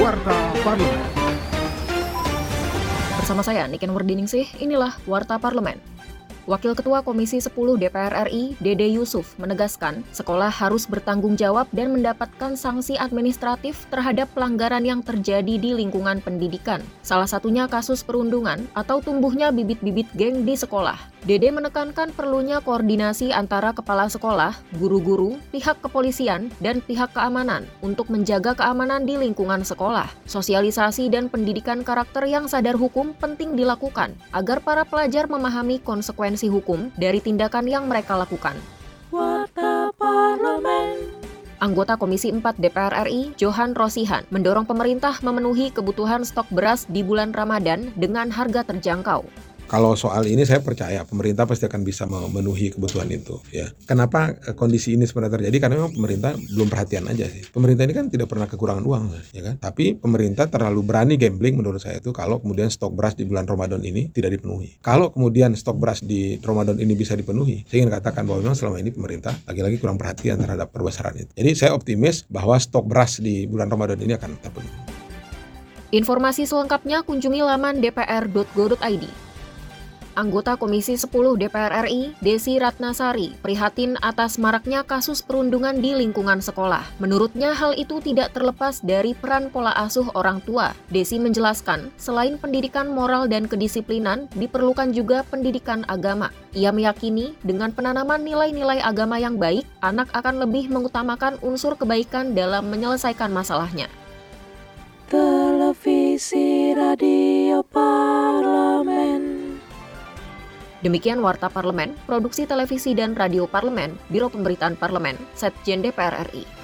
Warta Parlemen. Bersama saya Niken Wardiningsih, inilah Warta Parlemen. Wakil Ketua Komisi 10 DPR RI, Dede Yusuf, menegaskan sekolah harus bertanggung jawab dan mendapatkan sanksi administratif terhadap pelanggaran yang terjadi di lingkungan pendidikan. Salah satunya kasus perundungan atau tumbuhnya bibit-bibit geng di sekolah. Dede menekankan perlunya koordinasi antara kepala sekolah, guru-guru, pihak kepolisian, dan pihak keamanan untuk menjaga keamanan di lingkungan sekolah. Sosialisasi dan pendidikan karakter yang sadar hukum penting dilakukan agar para pelajar memahami konsekuensi hukum dari tindakan yang mereka lakukan. Warta Parlemen. Anggota Komisi 4 DPR RI, Johan Rosihan, mendorong pemerintah memenuhi kebutuhan stok beras di bulan Ramadan dengan harga terjangkau. Kalau soal ini saya percaya pemerintah pasti akan bisa memenuhi kebutuhan itu ya. Kenapa eh, kondisi ini sebenarnya terjadi? Karena memang pemerintah belum perhatian aja sih. Pemerintah ini kan tidak pernah kekurangan uang ya kan. Tapi pemerintah terlalu berani gambling menurut saya itu kalau kemudian stok beras di bulan Ramadan ini tidak dipenuhi. Kalau kemudian stok beras di Ramadan ini bisa dipenuhi, saya ingin katakan bahwa memang selama ini pemerintah lagi-lagi kurang perhatian terhadap perbesaran itu. Jadi saya optimis bahwa stok beras di bulan Ramadan ini akan terpenuhi. Informasi selengkapnya kunjungi laman dpr.go.id. Anggota Komisi 10 DPR RI, Desi Ratnasari, prihatin atas maraknya kasus perundungan di lingkungan sekolah. Menurutnya hal itu tidak terlepas dari peran pola asuh orang tua. Desi menjelaskan, selain pendidikan moral dan kedisiplinan, diperlukan juga pendidikan agama. Ia meyakini dengan penanaman nilai-nilai agama yang baik, anak akan lebih mengutamakan unsur kebaikan dalam menyelesaikan masalahnya. Televisi Radio Parlemen. Demikian Warta Parlemen, Produksi Televisi dan Radio Parlemen, Biro Pemberitaan Parlemen, Setjen DPR RI.